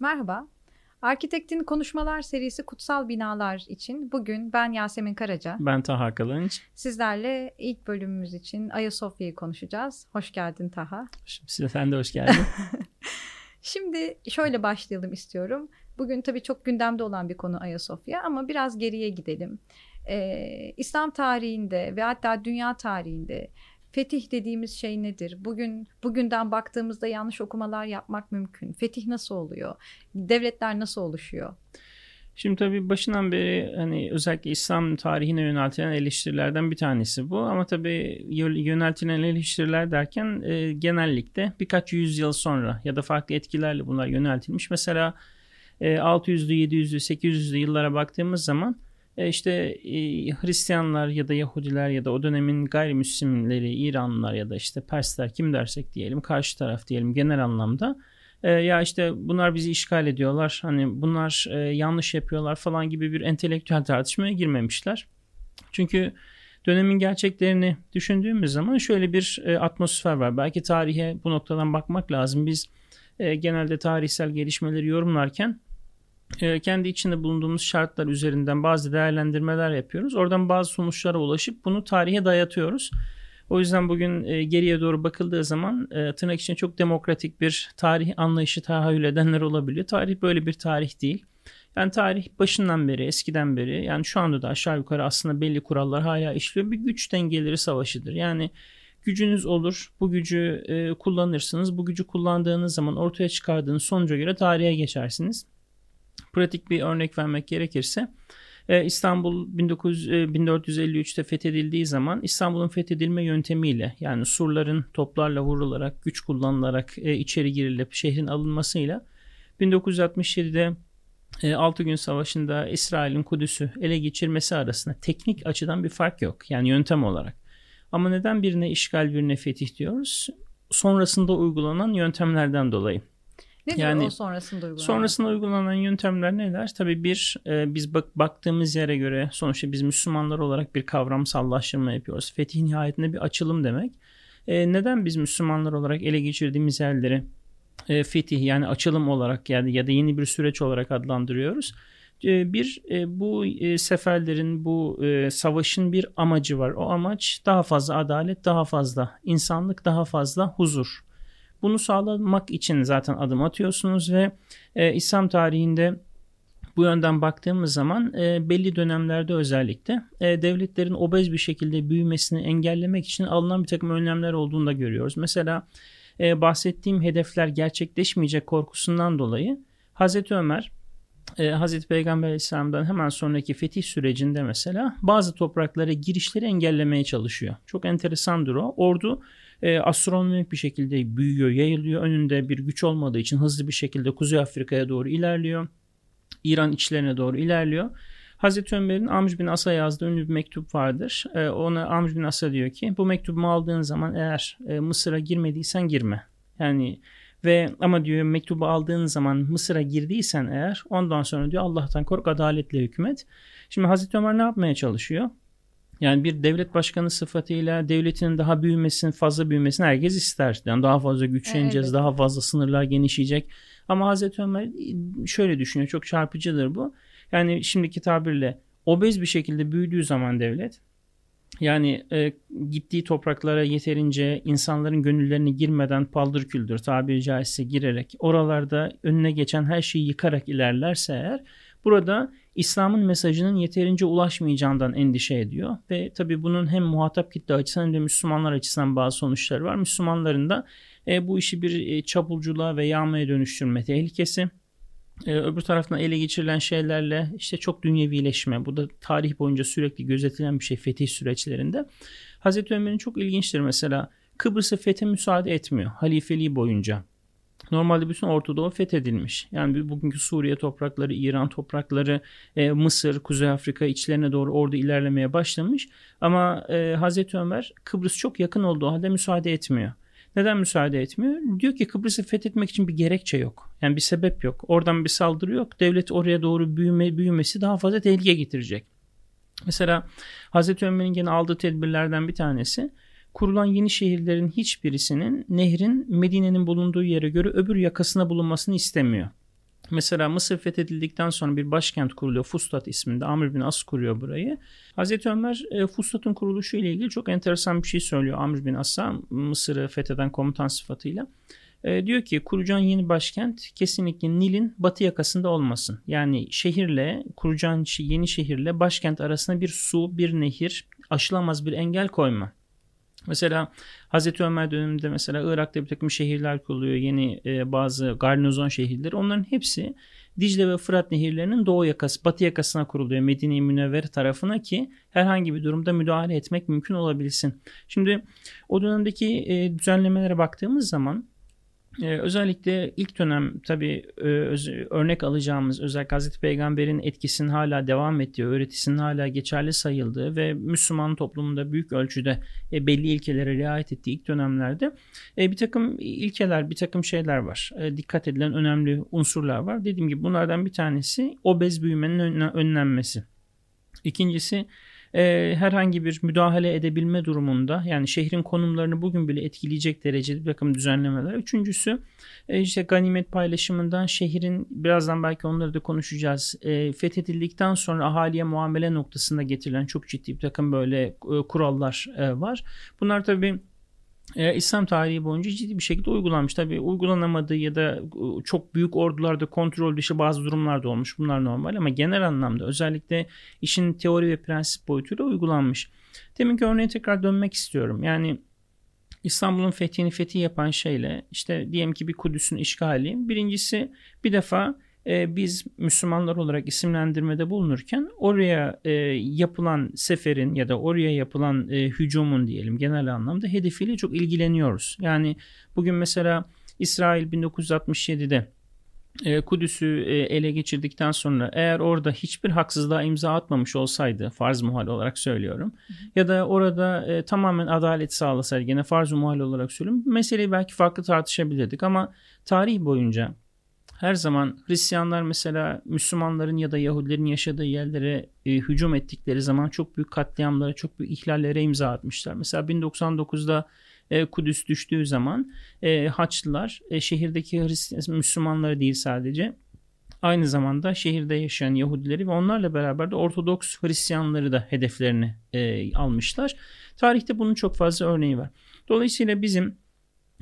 Merhaba. Arkitektin Konuşmalar serisi Kutsal Binalar için bugün ben Yasemin Karaca. Ben Taha Kalınç. Sizlerle ilk bölümümüz için Ayasofya'yı konuşacağız. Hoş geldin Taha. Size sen de hoş geldin. Şimdi şöyle başlayalım istiyorum. Bugün tabii çok gündemde olan bir konu Ayasofya ama biraz geriye gidelim. Ee, İslam tarihinde ve hatta dünya tarihinde Fetih dediğimiz şey nedir? Bugün bugünden baktığımızda yanlış okumalar yapmak mümkün. Fetih nasıl oluyor? Devletler nasıl oluşuyor? Şimdi tabii başından beri hani özellikle İslam tarihine yöneltilen eleştirilerden bir tanesi bu. Ama tabii yöneltilen eleştiriler derken e, genellikle birkaç yüzyıl sonra ya da farklı etkilerle bunlar yöneltilmiş. Mesela e, 600'lü, 700'lü, 800'lü yıllara baktığımız zaman işte e, Hristiyanlar ya da Yahudiler ya da o dönemin gayrimüslimleri, İranlılar ya da işte Persler kim dersek diyelim karşı taraf diyelim genel anlamda e, ya işte bunlar bizi işgal ediyorlar hani bunlar e, yanlış yapıyorlar falan gibi bir entelektüel tartışmaya girmemişler. Çünkü dönemin gerçeklerini düşündüğümüz zaman şöyle bir e, atmosfer var. Belki tarihe bu noktadan bakmak lazım. Biz e, genelde tarihsel gelişmeleri yorumlarken ee, kendi içinde bulunduğumuz şartlar üzerinden bazı değerlendirmeler yapıyoruz. Oradan bazı sonuçlara ulaşıp bunu tarihe dayatıyoruz. O yüzden bugün e, geriye doğru bakıldığı zaman e, tırnak için çok demokratik bir tarih anlayışı tahayyül edenler olabiliyor. Tarih böyle bir tarih değil. Yani tarih başından beri, eskiden beri yani şu anda da aşağı yukarı aslında belli kurallar hala işliyor. Bir güç dengeleri savaşıdır. Yani gücünüz olur, bu gücü e, kullanırsınız. Bu gücü kullandığınız zaman ortaya çıkardığınız sonuca göre tarihe geçersiniz. Pratik bir örnek vermek gerekirse e, İstanbul 19, 1453'te e, fethedildiği zaman İstanbul'un fethedilme yöntemiyle yani surların toplarla vurularak güç kullanılarak e, içeri girilip şehrin alınmasıyla 1967'de 6 gün savaşında İsrail'in Kudüs'ü ele geçirmesi arasında teknik açıdan bir fark yok. Yani yöntem olarak. Ama neden birine işgal birine fetih diyoruz? Sonrasında uygulanan yöntemlerden dolayı. Nedir yani, o sonrasında uygulanan? Sonrasında uygulanan yöntemler neler? Tabii bir e, biz bak, baktığımız yere göre sonuçta biz Müslümanlar olarak bir kavramsallaştırma yapıyoruz. Fetih nihayetinde bir açılım demek. E, neden biz Müslümanlar olarak ele geçirdiğimiz yerleri e, fetih yani açılım olarak yani ya da yeni bir süreç olarak adlandırıyoruz? E, bir e, bu e, seferlerin bu savaşın bir amacı var. O amaç daha fazla adalet, daha fazla insanlık, daha fazla huzur. Bunu sağlamak için zaten adım atıyorsunuz ve e, İslam tarihinde bu yönden baktığımız zaman e, belli dönemlerde özellikle e, devletlerin obez bir şekilde büyümesini engellemek için alınan bir takım önlemler olduğunu da görüyoruz. Mesela e, bahsettiğim hedefler gerçekleşmeyecek korkusundan dolayı Hazreti Ömer e, Hazreti Peygamber Aleyhisselam'dan hemen sonraki fetih sürecinde mesela bazı topraklara girişleri engellemeye çalışıyor. Çok enteresandır o. Ordu e, astronomik bir şekilde büyüyor, yayılıyor. Önünde bir güç olmadığı için hızlı bir şekilde Kuzey Afrika'ya doğru ilerliyor. İran içlerine doğru ilerliyor. Hazreti Ömer'in Amr bin As'a yazdığı ünlü bir mektup vardır. E, ona Amr bin As'a diyor ki bu mektubumu aldığın zaman eğer e, Mısır'a girmediysen girme. Yani ve ama diyor mektubu aldığın zaman Mısır'a girdiysen eğer ondan sonra diyor Allah'tan kork adaletle hükümet. Şimdi Hazreti Ömer ne yapmaya çalışıyor? Yani bir devlet başkanı sıfatıyla devletinin daha büyümesini, fazla büyümesini herkes ister. Yani daha fazla güçleneceğiz, evet. daha fazla sınırlar genişleyecek. Ama Hazreti Ömer şöyle düşünüyor, çok çarpıcıdır bu. Yani şimdiki tabirle obez bir şekilde büyüdüğü zaman devlet yani e, gittiği topraklara yeterince insanların gönüllerine girmeden paldır küldür tabiri caizse girerek oralarda önüne geçen her şeyi yıkarak ilerlerse eğer burada İslam'ın mesajının yeterince ulaşmayacağından endişe ediyor. Ve tabi bunun hem muhatap kitle açısından hem de Müslümanlar açısından bazı sonuçları var. Müslümanların da e, bu işi bir e, çapulculuğa ve yağmaya dönüştürme tehlikesi. E, öbür taraftan ele geçirilen şeylerle işte çok dünyevileşme. Bu da tarih boyunca sürekli gözetilen bir şey fetih süreçlerinde. Hazreti Ömer'in çok ilginçtir mesela Kıbrıs'ı fethe müsaade etmiyor halifeliği boyunca. Normalde bütün Orta Doğu fethedilmiş. Yani bugünkü Suriye toprakları, İran toprakları, e, Mısır, Kuzey Afrika içlerine doğru orada ilerlemeye başlamış. Ama e, Hazreti Ömer Kıbrıs çok yakın olduğu halde müsaade etmiyor. Neden müsaade etmiyor? Diyor ki Kıbrıs'ı fethetmek için bir gerekçe yok. Yani bir sebep yok. Oradan bir saldırı yok. Devlet oraya doğru büyüme, büyümesi daha fazla tehlike getirecek. Mesela Hazreti Ömer'in gene aldığı tedbirlerden bir tanesi kurulan yeni şehirlerin hiçbirisinin nehrin Medine'nin bulunduğu yere göre öbür yakasına bulunmasını istemiyor. Mesela Mısır fethedildikten sonra bir başkent kuruluyor. Fustat isminde. Amr bin As kuruyor burayı. Hazreti Ömer e, Fustat'ın kuruluşu ile ilgili çok enteresan bir şey söylüyor. Amr bin As'a Mısır'ı fetheden komutan sıfatıyla. E, diyor ki kuracağın yeni başkent kesinlikle Nil'in batı yakasında olmasın. Yani şehirle kuracağın yeni şehirle başkent arasında bir su, bir nehir, aşılamaz bir engel koyma. Mesela Hazreti Ömer döneminde mesela Irak'ta bir takım şehirler kuruluyor. Yeni e, bazı garnizon şehirleri. Onların hepsi Dicle ve Fırat nehirlerinin doğu yakası, batı yakasına kuruluyor. Medine-i Münevvere tarafına ki herhangi bir durumda müdahale etmek mümkün olabilsin. Şimdi o dönemdeki e, düzenlemelere baktığımız zaman ee, özellikle ilk dönem tabi e, örnek alacağımız özellikle Hazreti Peygamber'in etkisinin hala devam ettiği, öğretisinin hala geçerli sayıldığı ve Müslüman toplumunda büyük ölçüde e, belli ilkelere riayet ettiği ilk dönemlerde e, bir takım ilkeler, bir takım şeyler var. E, dikkat edilen önemli unsurlar var. Dediğim gibi bunlardan bir tanesi obez büyümenin önlenmesi. İkincisi e, herhangi bir müdahale edebilme durumunda yani şehrin konumlarını bugün bile etkileyecek derecede bir takım düzenlemeler. Üçüncüsü e, işte ganimet paylaşımından şehrin birazdan belki onları da konuşacağız. E, fethedildikten sonra ahaliye muamele noktasında getirilen çok ciddi bir takım böyle e, kurallar e, var. Bunlar tabii e, İslam tarihi boyunca ciddi bir şekilde uygulanmış. Tabi uygulanamadığı ya da e, çok büyük ordularda kontrol dışı bazı durumlar da olmuş. Bunlar normal ama genel anlamda özellikle işin teori ve prensip boyutuyla uygulanmış. Deminki örneğe tekrar dönmek istiyorum. Yani İstanbul'un fethini fethi yapan şeyle işte diyelim ki bir Kudüs'ün işgali. Birincisi bir defa e, biz Müslümanlar olarak isimlendirmede bulunurken oraya e, yapılan seferin ya da oraya yapılan e, hücumun diyelim genel anlamda hedefiyle çok ilgileniyoruz. Yani bugün mesela İsrail 1967'de e, Kudüs'ü e, ele geçirdikten sonra eğer orada hiçbir haksızlığa imza atmamış olsaydı farz muhal olarak söylüyorum hı hı. ya da orada e, tamamen adalet sağlasaydı gene farz muhal olarak söylüyorum meseleyi belki farklı tartışabilirdik ama tarih boyunca her zaman Hristiyanlar mesela Müslümanların ya da Yahudilerin yaşadığı yerlere e, hücum ettikleri zaman çok büyük katliamlara, çok büyük ihlallere imza atmışlar. Mesela 1099'da e, Kudüs düştüğü zaman e, Haçlılar e, şehirdeki Hristiyan, Müslümanları değil sadece aynı zamanda şehirde yaşayan Yahudileri ve onlarla beraber de Ortodoks Hristiyanları da hedeflerini e, almışlar. Tarihte bunun çok fazla örneği var. Dolayısıyla bizim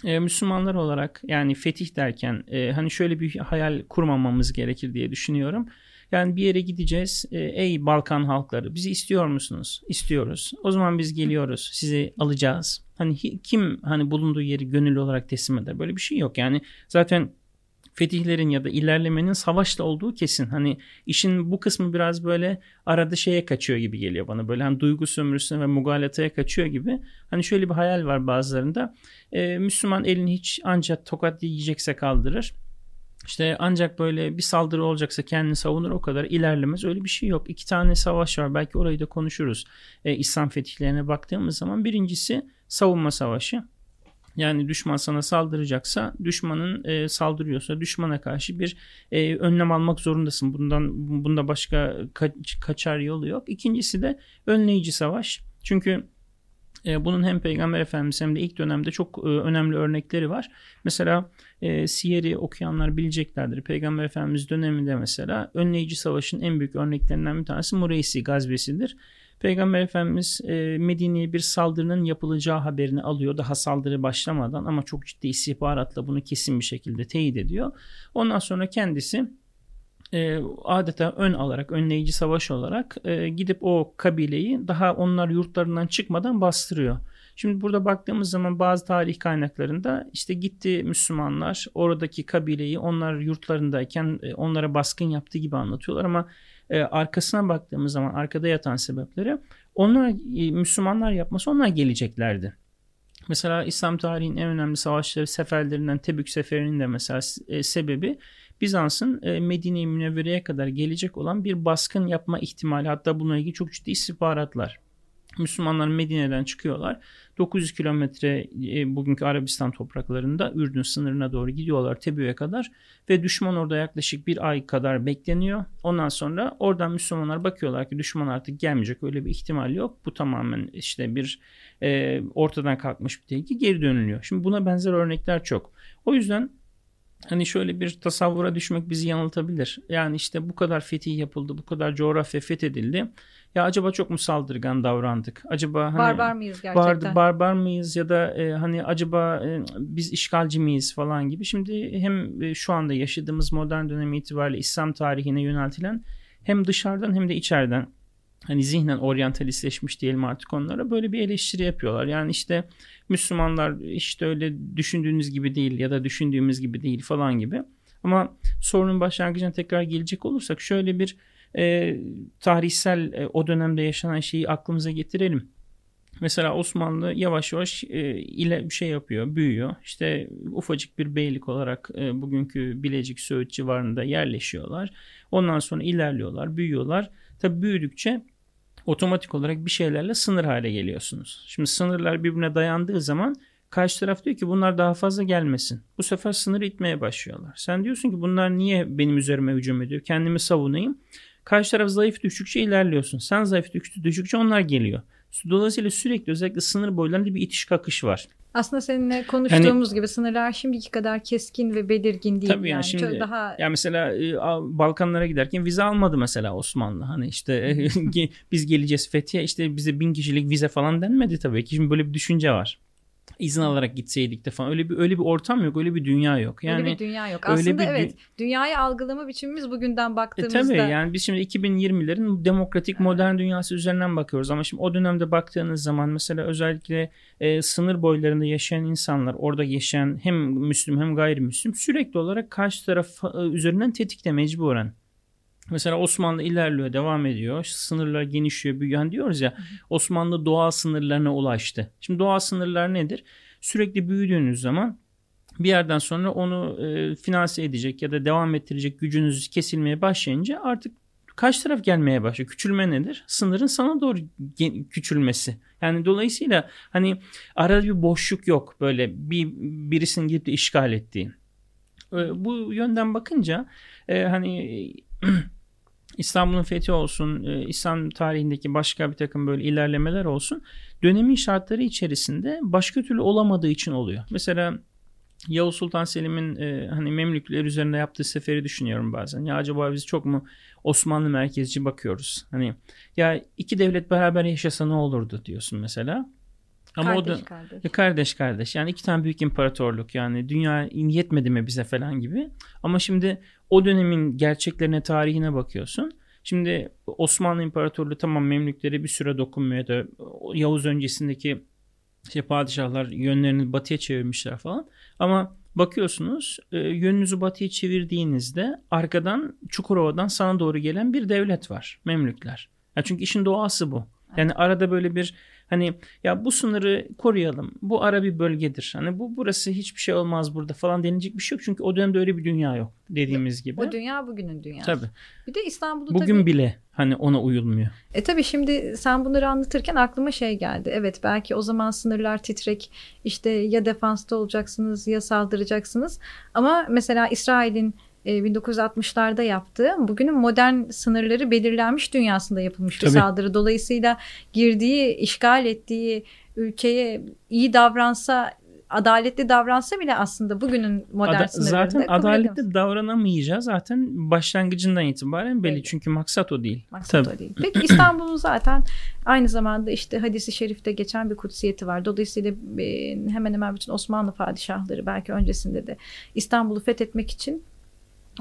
e, Müslümanlar olarak yani fetih derken e, hani şöyle bir hayal kurmamamız gerekir diye düşünüyorum. Yani bir yere gideceğiz. E, ey Balkan halkları bizi istiyor musunuz? İstiyoruz. O zaman biz geliyoruz. Sizi alacağız. Hani kim hani bulunduğu yeri gönüllü olarak teslim eder? Böyle bir şey yok. Yani zaten fetihlerin ya da ilerlemenin savaşla olduğu kesin. Hani işin bu kısmı biraz böyle arada şeye kaçıyor gibi geliyor bana. Böyle hani duygu sömürüsüne ve mugalataya kaçıyor gibi. Hani şöyle bir hayal var bazılarında. Ee, Müslüman elini hiç ancak tokat yiyecekse kaldırır. İşte ancak böyle bir saldırı olacaksa kendini savunur o kadar ilerlemez. Öyle bir şey yok. İki tane savaş var. Belki orayı da konuşuruz. Ee, İslam fetihlerine baktığımız zaman birincisi savunma savaşı. Yani düşman sana saldıracaksa düşmanın e, saldırıyorsa düşmana karşı bir e, önlem almak zorundasın. Bundan bunda başka ka- kaçar yolu yok. İkincisi de önleyici savaş. Çünkü e, bunun hem Peygamber Efendimiz hem de ilk dönemde çok e, önemli örnekleri var. Mesela e, Siyer'i okuyanlar bileceklerdir. Peygamber Efendimiz döneminde mesela önleyici savaşın en büyük örneklerinden bir tanesi Mureysi gazvesidir. Peygamber Efendimiz e, Medine'ye bir saldırının yapılacağı haberini alıyor. Daha saldırı başlamadan ama çok ciddi istihbaratla bunu kesin bir şekilde teyit ediyor. Ondan sonra kendisi e, adeta ön alarak, önleyici savaş olarak e, gidip o kabileyi daha onlar yurtlarından çıkmadan bastırıyor. Şimdi burada baktığımız zaman bazı tarih kaynaklarında işte gitti Müslümanlar oradaki kabileyi onlar yurtlarındayken e, onlara baskın yaptığı gibi anlatıyorlar ama e, arkasına baktığımız zaman arkada yatan sebepleri onlar e, Müslümanlar yapması onlar geleceklerdi. Mesela İslam tarihinin en önemli savaşları seferlerinden Tebük seferinin de mesela e, sebebi Bizans'ın e, Medine-i Münevvere'ye kadar gelecek olan bir baskın yapma ihtimali hatta bununla ilgili çok ciddi istihbaratlar. Müslümanlar Medine'den çıkıyorlar. 900 kilometre e, bugünkü Arabistan topraklarında Ürdün sınırına doğru gidiyorlar Tebü'ye kadar ve düşman orada yaklaşık bir ay kadar bekleniyor. Ondan sonra oradan Müslümanlar bakıyorlar ki düşman artık gelmeyecek öyle bir ihtimal yok. Bu tamamen işte bir e, ortadan kalkmış bir tehlike geri dönülüyor. Şimdi buna benzer örnekler çok. O yüzden hani şöyle bir tasavvura düşmek bizi yanıltabilir. Yani işte bu kadar fetih yapıldı, bu kadar coğrafya fethedildi. Ya acaba çok mu saldırgan davrandık? Acaba hani barbar mıyız gerçekten? Bar, barbar mıyız ya da e, hani acaba e, biz işgalci miyiz falan gibi. Şimdi hem e, şu anda yaşadığımız modern dönem itibariyle İslam tarihine yöneltilen hem dışarıdan hem de içeriden hani zihnen oryantalistleşmiş diyelim artık onlara böyle bir eleştiri yapıyorlar. Yani işte Müslümanlar işte öyle düşündüğünüz gibi değil ya da düşündüğümüz gibi değil falan gibi. Ama sorunun başlangıcına tekrar gelecek olursak şöyle bir e, tarihsel e, o dönemde yaşanan şeyi aklımıza getirelim. Mesela Osmanlı yavaş yavaş e, ile bir şey yapıyor, büyüyor. İşte ufacık bir beylik olarak e, bugünkü Bilecik Söğüt civarında yerleşiyorlar. Ondan sonra ilerliyorlar, büyüyorlar. Tabi büyüdükçe otomatik olarak bir şeylerle sınır hale geliyorsunuz. Şimdi sınırlar birbirine dayandığı zaman karşı taraf diyor ki bunlar daha fazla gelmesin. Bu sefer sınırı itmeye başlıyorlar. Sen diyorsun ki bunlar niye benim üzerime hücum ediyor? Kendimi savunayım. Karşı taraf zayıf düştükçe ilerliyorsun. Sen zayıf düştükçe onlar geliyor. Dolayısıyla sürekli özellikle sınır boylarında bir itiş kakış var. Aslında seninle konuştuğumuz yani, gibi sınırlar şimdiki kadar keskin ve belirgin değil. Tabii yani, yani şimdi Çok daha ya mesela e, Balkanlara giderken vize almadı mesela Osmanlı. Hani işte biz geleceğiz Fethiye işte bize bin kişilik vize falan denmedi tabii ki. Şimdi böyle bir düşünce var izin alarak gitseydik de falan. Öyle bir öyle bir ortam yok öyle bir dünya yok. Yani öyle bir dünya yok. aslında bir, evet dünyayı algılama biçimimiz bugünden baktığımızda e, tabii yani biz şimdi 2020'lerin demokratik modern dünyası üzerinden bakıyoruz. Ama şimdi o dönemde baktığınız zaman mesela özellikle e, sınır boylarında yaşayan insanlar orada yaşayan hem Müslüm hem gayrimüslim sürekli olarak karşı taraf e, üzerinden tetikte mecburen Mesela Osmanlı ilerliyor, devam ediyor. Sınırlar genişliyor, büyüyor. Yani diyoruz ya Osmanlı doğal sınırlarına ulaştı. Şimdi doğal sınırlar nedir? Sürekli büyüdüğünüz zaman bir yerden sonra onu e, finanse edecek ya da devam ettirecek gücünüz kesilmeye başlayınca artık karşı taraf gelmeye başlıyor. Küçülme nedir? Sınırın sana doğru küçülmesi. Yani dolayısıyla hani arada bir boşluk yok böyle bir birisinin gidip de işgal ettiği. E, bu yönden bakınca e, hani İstanbul'un fethi olsun, e, İslam tarihindeki başka bir takım böyle ilerlemeler olsun. Dönemin şartları içerisinde başka türlü olamadığı için oluyor. Mesela Yavuz Sultan Selim'in e, hani Memlükler üzerinde yaptığı seferi düşünüyorum bazen. Ya acaba biz çok mu Osmanlı merkezci bakıyoruz? Hani ya iki devlet beraber yaşasa ne olurdu diyorsun mesela. Ama kardeş, o da kardeş. Ya kardeş kardeş. Yani iki tane büyük imparatorluk yani dünya yetmedi mi bize falan gibi. Ama şimdi o dönemin gerçeklerine, tarihine bakıyorsun. Şimdi Osmanlı İmparatorluğu tamam Memlüklere bir süre dokunmuyor da Yavuz öncesindeki işte padişahlar yönlerini batıya çevirmişler falan. Ama bakıyorsunuz e, yönünüzü batıya çevirdiğinizde arkadan Çukurova'dan sana doğru gelen bir devlet var. Memlükler. Ya çünkü işin doğası bu. Yani arada böyle bir Hani ya bu sınırı koruyalım. Bu ara bir bölgedir. Hani bu burası hiçbir şey olmaz burada falan denilecek bir şey yok. Çünkü o dönemde öyle bir dünya yok dediğimiz gibi. O dünya bugünün dünyası. Tabii. Bir de İstanbul'da Bugün tabii... bile hani ona uyulmuyor. E tabii şimdi sen bunları anlatırken aklıma şey geldi. Evet belki o zaman sınırlar titrek işte ya defansta olacaksınız ya saldıracaksınız. Ama mesela İsrail'in 1960'larda e, yaptığı bugünün modern sınırları belirlenmiş dünyasında yapılmış Tabii. bir saldırı. Dolayısıyla girdiği, işgal ettiği ülkeye iyi davransa adaletli davransa bile aslında bugünün modern Ada, Zaten adaletli davranamayacağı zaten başlangıcından itibaren belli. Evet. Çünkü maksat o değil. Maksat Tabii. o değil. Peki İstanbul'un zaten aynı zamanda işte hadisi şerifte geçen bir kutsiyeti var. Dolayısıyla e, hemen hemen bütün Osmanlı padişahları belki öncesinde de İstanbul'u fethetmek için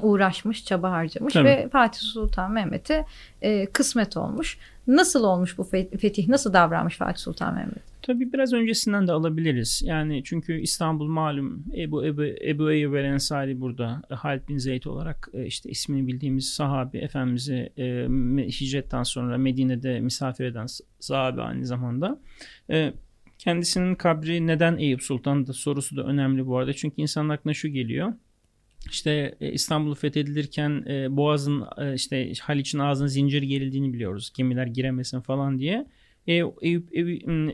uğraşmış, çaba harcamış Tabii. ve Fatih Sultan Mehmet'e e, kısmet olmuş. Nasıl olmuş bu fetih? Nasıl davranmış Fatih Sultan Mehmet? Tabii biraz öncesinden de alabiliriz. Yani çünkü İstanbul malum Ebu Ebu, Ebu Eyyub el Ensari burada Halid bin Zeyd olarak e, işte ismini bildiğimiz sahabi Efendimiz'i e, hicretten sonra Medine'de misafir eden sahabi aynı zamanda. E, kendisinin kabri neden Eyüp Sultan'da sorusu da önemli bu arada. Çünkü insanın aklına şu geliyor işte e, İstanbul fethedilirken e, Boğaz'ın e, işte Haliç'in ağzına zincir gerildiğini biliyoruz. Gemiler giremesin falan diye. E, Eyüp,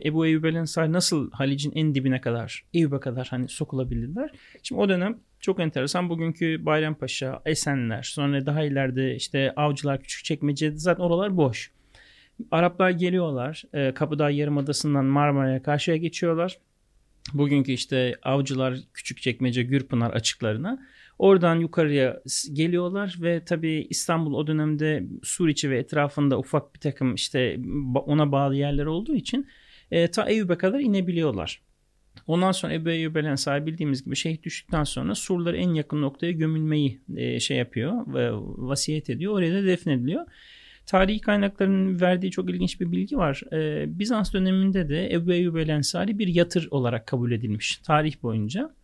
Ebu Eyyub el Ensari nasıl Halic'in en dibine kadar, Eyüp'e kadar hani sokulabildiler. Şimdi o dönem çok enteresan. Bugünkü Bayrampaşa, Esenler, sonra daha ileride işte Avcılar, Küçükçekmece zaten oralar boş. Araplar geliyorlar. E, Kapıdağ Yarımadası'ndan Marmara'ya karşıya geçiyorlar. Bugünkü işte Avcılar, Küçükçekmece, Gürpınar açıklarına. Oradan yukarıya geliyorlar ve tabii İstanbul o dönemde Suriçi ve etrafında ufak bir takım işte ona bağlı yerler olduğu için e, ta Eyüp'e kadar inebiliyorlar. Ondan sonra Ebu Eyyub el Ensari bildiğimiz gibi şehit düştükten sonra surları en yakın noktaya gömülmeyi e, şey yapıyor ve vasiyet ediyor. Oraya da defnediliyor. Tarihi kaynakların verdiği çok ilginç bir bilgi var. Ee, Bizans döneminde de Ebu Eyyub el Ensari bir yatır olarak kabul edilmiş tarih boyunca.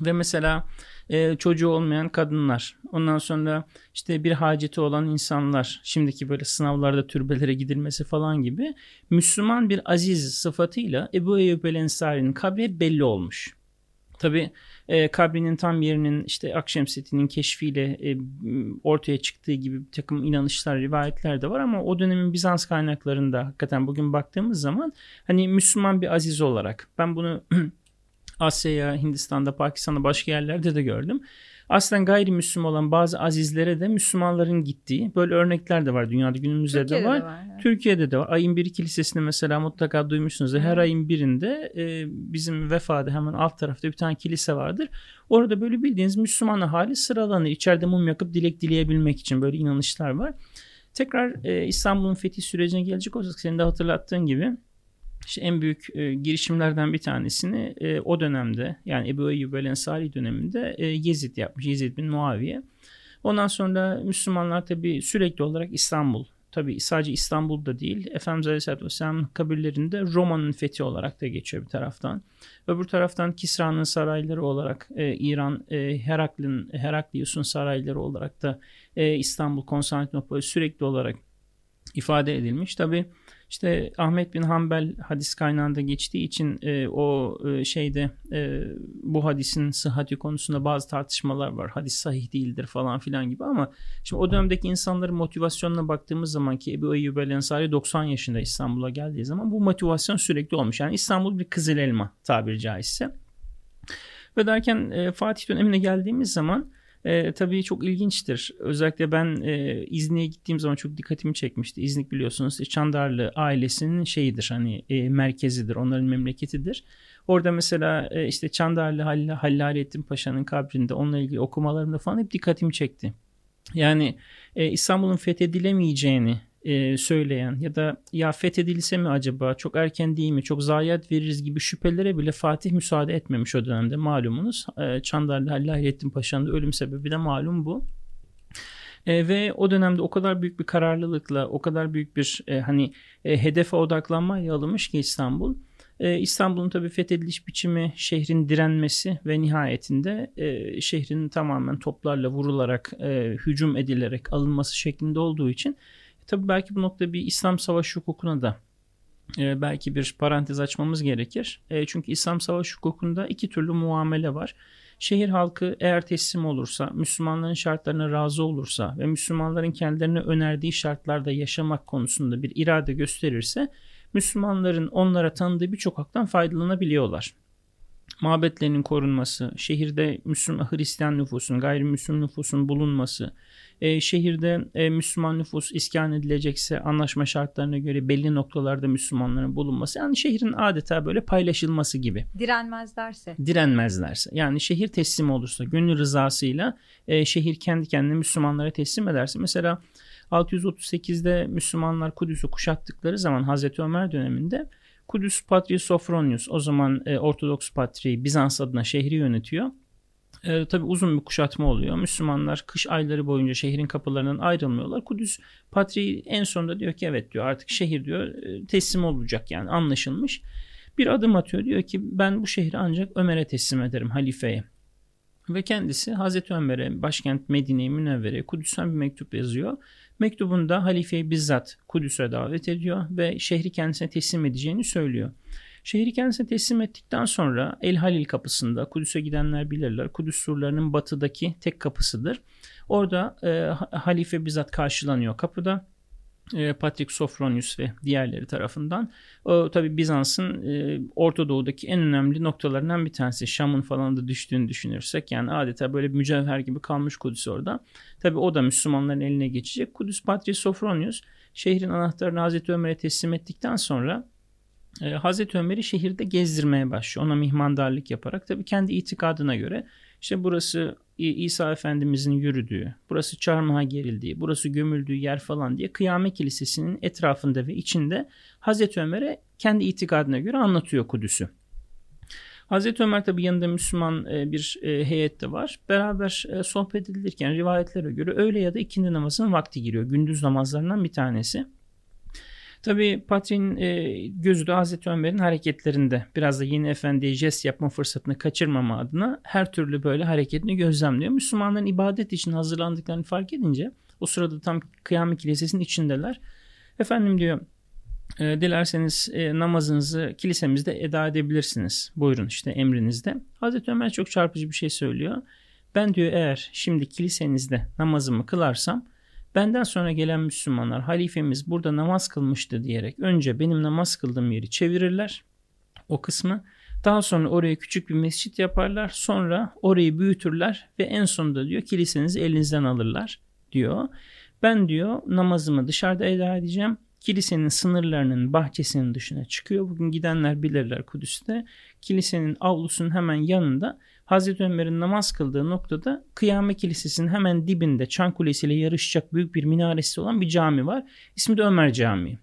Ve mesela e, çocuğu olmayan kadınlar, ondan sonra işte bir haceti olan insanlar, şimdiki böyle sınavlarda türbelere gidilmesi falan gibi Müslüman bir aziz sıfatıyla Ebu Eyyub el Ensari'nin kabri belli olmuş. Tabi e, kabrinin tam yerinin işte Akşemsettin'in keşfiyle e, ortaya çıktığı gibi bir takım inanışlar, rivayetler de var ama o dönemin Bizans kaynaklarında hakikaten bugün baktığımız zaman hani Müslüman bir aziz olarak ben bunu Asya'ya, Hindistan'da, Pakistan'da başka yerlerde de gördüm. Aslen gayrimüslim olan bazı azizlere de Müslümanların gittiği böyle örnekler de var dünyada günümüzde Türkiye'de de var. De var yani. Türkiye'de de var. Ayın biri kilisesinde mesela mutlaka duymuşsunuz. Her evet. ayın birinde e, bizim vefada hemen alt tarafta bir tane kilise vardır. Orada böyle bildiğiniz Müslüman hali sıralanır. İçeride mum yakıp dilek dileyebilmek için böyle inanışlar var. Tekrar e, İstanbul'un fethi sürecine gelecek olursak senin de hatırlattığın gibi işte en büyük e, girişimlerden bir tanesini e, o dönemde yani Ebu Eyyub el Ensari döneminde e, Yezid yapmış. Yezid bin Muaviye. Ondan sonra Müslümanlar tabi sürekli olarak İstanbul tabi sadece İstanbul'da değil Efendimiz Aleyhisselatü Vesselam'ın kabirlerinde Roma'nın fethi olarak da geçiyor bir taraftan. Öbür taraftan Kisra'nın sarayları olarak e, İran e, Heraklin, Heraklius'un sarayları olarak da e, İstanbul Konstantinopol sürekli olarak ifade edilmiş. Tabi işte Ahmet bin Hanbel hadis kaynağında geçtiği için e, o e, şeyde e, bu hadisin sıhhati konusunda bazı tartışmalar var. Hadis sahih değildir falan filan gibi ama şimdi o dönemdeki insanların motivasyonuna baktığımız zaman ki Ebu Eyyub el Ensari 90 yaşında İstanbul'a geldiği zaman bu motivasyon sürekli olmuş. Yani İstanbul bir kızıl elma tabiri caizse. Ve derken e, Fatih dönemine geldiğimiz zaman e, tabii çok ilginçtir. Özellikle ben e, İznik'e gittiğim zaman çok dikkatimi çekmişti. İznik biliyorsunuz Çandarlı ailesinin şeyidir hani e, merkezidir. Onların memleketidir. Orada mesela e, işte Çandarlı Hall Hallalettin Paşa'nın kabrinde onunla ilgili okumalarımda falan hep dikkatimi çekti. Yani e, İstanbul'un fethedilemeyeceğini e, söyleyen ya da ya fethedilse mi acaba çok erken değil mi çok zayiat veririz gibi şüphelere bile Fatih müsaade etmemiş o dönemde malumunuz. E, Çandarlı Halil Hayrettin Paşa'nın ölüm sebebi de malum bu. E, ve o dönemde o kadar büyük bir kararlılıkla o kadar büyük bir e, hani e, hedefe odaklanmayla alınmış ki İstanbul. E, İstanbul'un tabii fethediliş biçimi, şehrin direnmesi ve nihayetinde e, şehrin tamamen toplarla vurularak, e, hücum edilerek alınması şeklinde olduğu için Tabii belki bu noktada bir İslam savaş hukukuna da e, belki bir parantez açmamız gerekir. E, çünkü İslam savaş hukukunda iki türlü muamele var. Şehir halkı eğer teslim olursa, Müslümanların şartlarına razı olursa ve Müslümanların kendilerine önerdiği şartlarda yaşamak konusunda bir irade gösterirse, Müslümanların onlara tanıdığı birçok haktan faydalanabiliyorlar mabetlerinin korunması, şehirde Müslüman Hristiyan nüfusun, gayrimüslim nüfusun bulunması, e, şehirde e, Müslüman nüfus iskan edilecekse anlaşma şartlarına göre belli noktalarda Müslümanların bulunması. Yani şehrin adeta böyle paylaşılması gibi. Direnmezlerse. Direnmezlerse. Yani şehir teslim olursa, gönül rızasıyla e, şehir kendi kendine Müslümanlara teslim ederse. Mesela 638'de Müslümanlar Kudüs'ü kuşattıkları zaman Hazreti Ömer döneminde Kudüs Patriği Sofronius o zaman e, Ortodoks Patriği Bizans adına şehri yönetiyor. E, tabii uzun bir kuşatma oluyor. Müslümanlar kış ayları boyunca şehrin kapılarından ayrılmıyorlar. Kudüs Patriği en sonunda diyor ki evet diyor artık şehir diyor e, teslim olacak yani anlaşılmış. Bir adım atıyor diyor ki ben bu şehri ancak Ömer'e teslim ederim halifeye. Ve kendisi Hazreti Ömer'e başkent Medine-i Münevvere'ye Kudüs'ten bir mektup yazıyor. Mektubunda halifeyi bizzat Kudüs'e davet ediyor ve şehri kendisine teslim edeceğini söylüyor. Şehri kendisine teslim ettikten sonra El Halil kapısında Kudüs'e gidenler bilirler. Kudüs surlarının batıdaki tek kapısıdır. Orada e, halife bizzat karşılanıyor kapıda. E, Patrick Sofronius ve diğerleri tarafından. O tabi Bizans'ın e, Orta Doğu'daki en önemli noktalarından bir tanesi. Şam'ın falan da düştüğünü düşünürsek yani adeta böyle bir mücevher gibi kalmış Kudüs orada. Tabi o da Müslümanların eline geçecek. Kudüs Patrick Sofronius şehrin anahtarını Hazreti Ömer'e teslim ettikten sonra e, Hazreti Ömer'i şehirde gezdirmeye başlıyor. Ona mihmandarlık yaparak tabii kendi itikadına göre işte burası İsa Efendimizin yürüdüğü, burası çarmıha gerildiği, burası gömüldüğü yer falan diye Kıyamet Kilisesi'nin etrafında ve içinde Hazreti Ömer'e kendi itikadına göre anlatıyor Kudüs'ü. Hazreti Ömer tabi yanında Müslüman e, bir e, heyet de var. Beraber e, sohbet edilirken rivayetlere göre öğle ya da ikindi namazının vakti giriyor. Gündüz namazlarından bir tanesi. Tabi Patrin gözü de Hazreti Ömer'in hareketlerinde biraz da yeni efendiye jest yapma fırsatını kaçırmama adına her türlü böyle hareketini gözlemliyor. Müslümanların ibadet için hazırlandıklarını fark edince o sırada tam kıyamet kilisesinin içindeler. Efendim diyor e, dilerseniz e, namazınızı kilisemizde eda edebilirsiniz. Buyurun işte emrinizde. Hazreti Ömer çok çarpıcı bir şey söylüyor. Ben diyor eğer şimdi kilisenizde namazımı kılarsam benden sonra gelen Müslümanlar halifemiz burada namaz kılmıştı diyerek önce benim namaz kıldığım yeri çevirirler o kısmı. Daha sonra oraya küçük bir mescit yaparlar. Sonra orayı büyütürler ve en sonunda diyor kilisenizi elinizden alırlar diyor. Ben diyor namazımı dışarıda eda edeceğim kilisenin sınırlarının bahçesinin dışına çıkıyor. Bugün gidenler bilirler Kudüs'te. Kilisenin avlusunun hemen yanında Hazreti Ömer'in namaz kıldığı noktada Kıyamet Kilisesi'nin hemen dibinde Çan Kulesi ile yarışacak büyük bir minaresi olan bir cami var. İsmi de Ömer Camii